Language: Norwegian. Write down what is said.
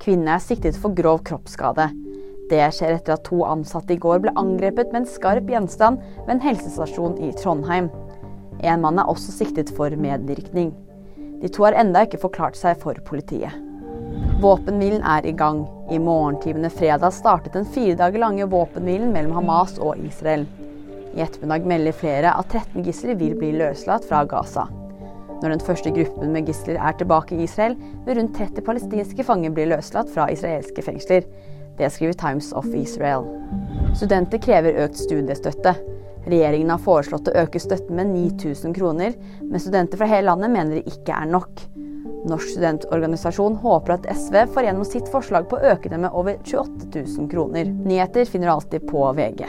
Kvinne er siktet for grov kroppsskade. Det skjer etter at to ansatte i går ble angrepet med en skarp gjenstand ved en helsestasjon i Trondheim. En mann er også siktet for medvirkning. De to har enda ikke forklart seg for politiet. Våpenhvilen er i gang. I morgentimene fredag startet den fire dager lange våpenhvilen mellom Hamas og Israel. I ettermiddag melder flere at 13 gisler vil bli løslatt fra Gaza. Når den første gruppen med gisler er tilbake i Israel, vil rundt 30 palestinske fanger bli løslatt fra israelske fengsler. Det skriver Times of Israel. Studenter krever økt studiestøtte. Regjeringen har foreslått å øke støtten med 9000 kroner, men studenter fra hele landet mener det ikke er nok. Norsk studentorganisasjon håper at SV får gjennom sitt forslag på å øke det med over 28 000 kroner. Nyheter finner du alltid på VG.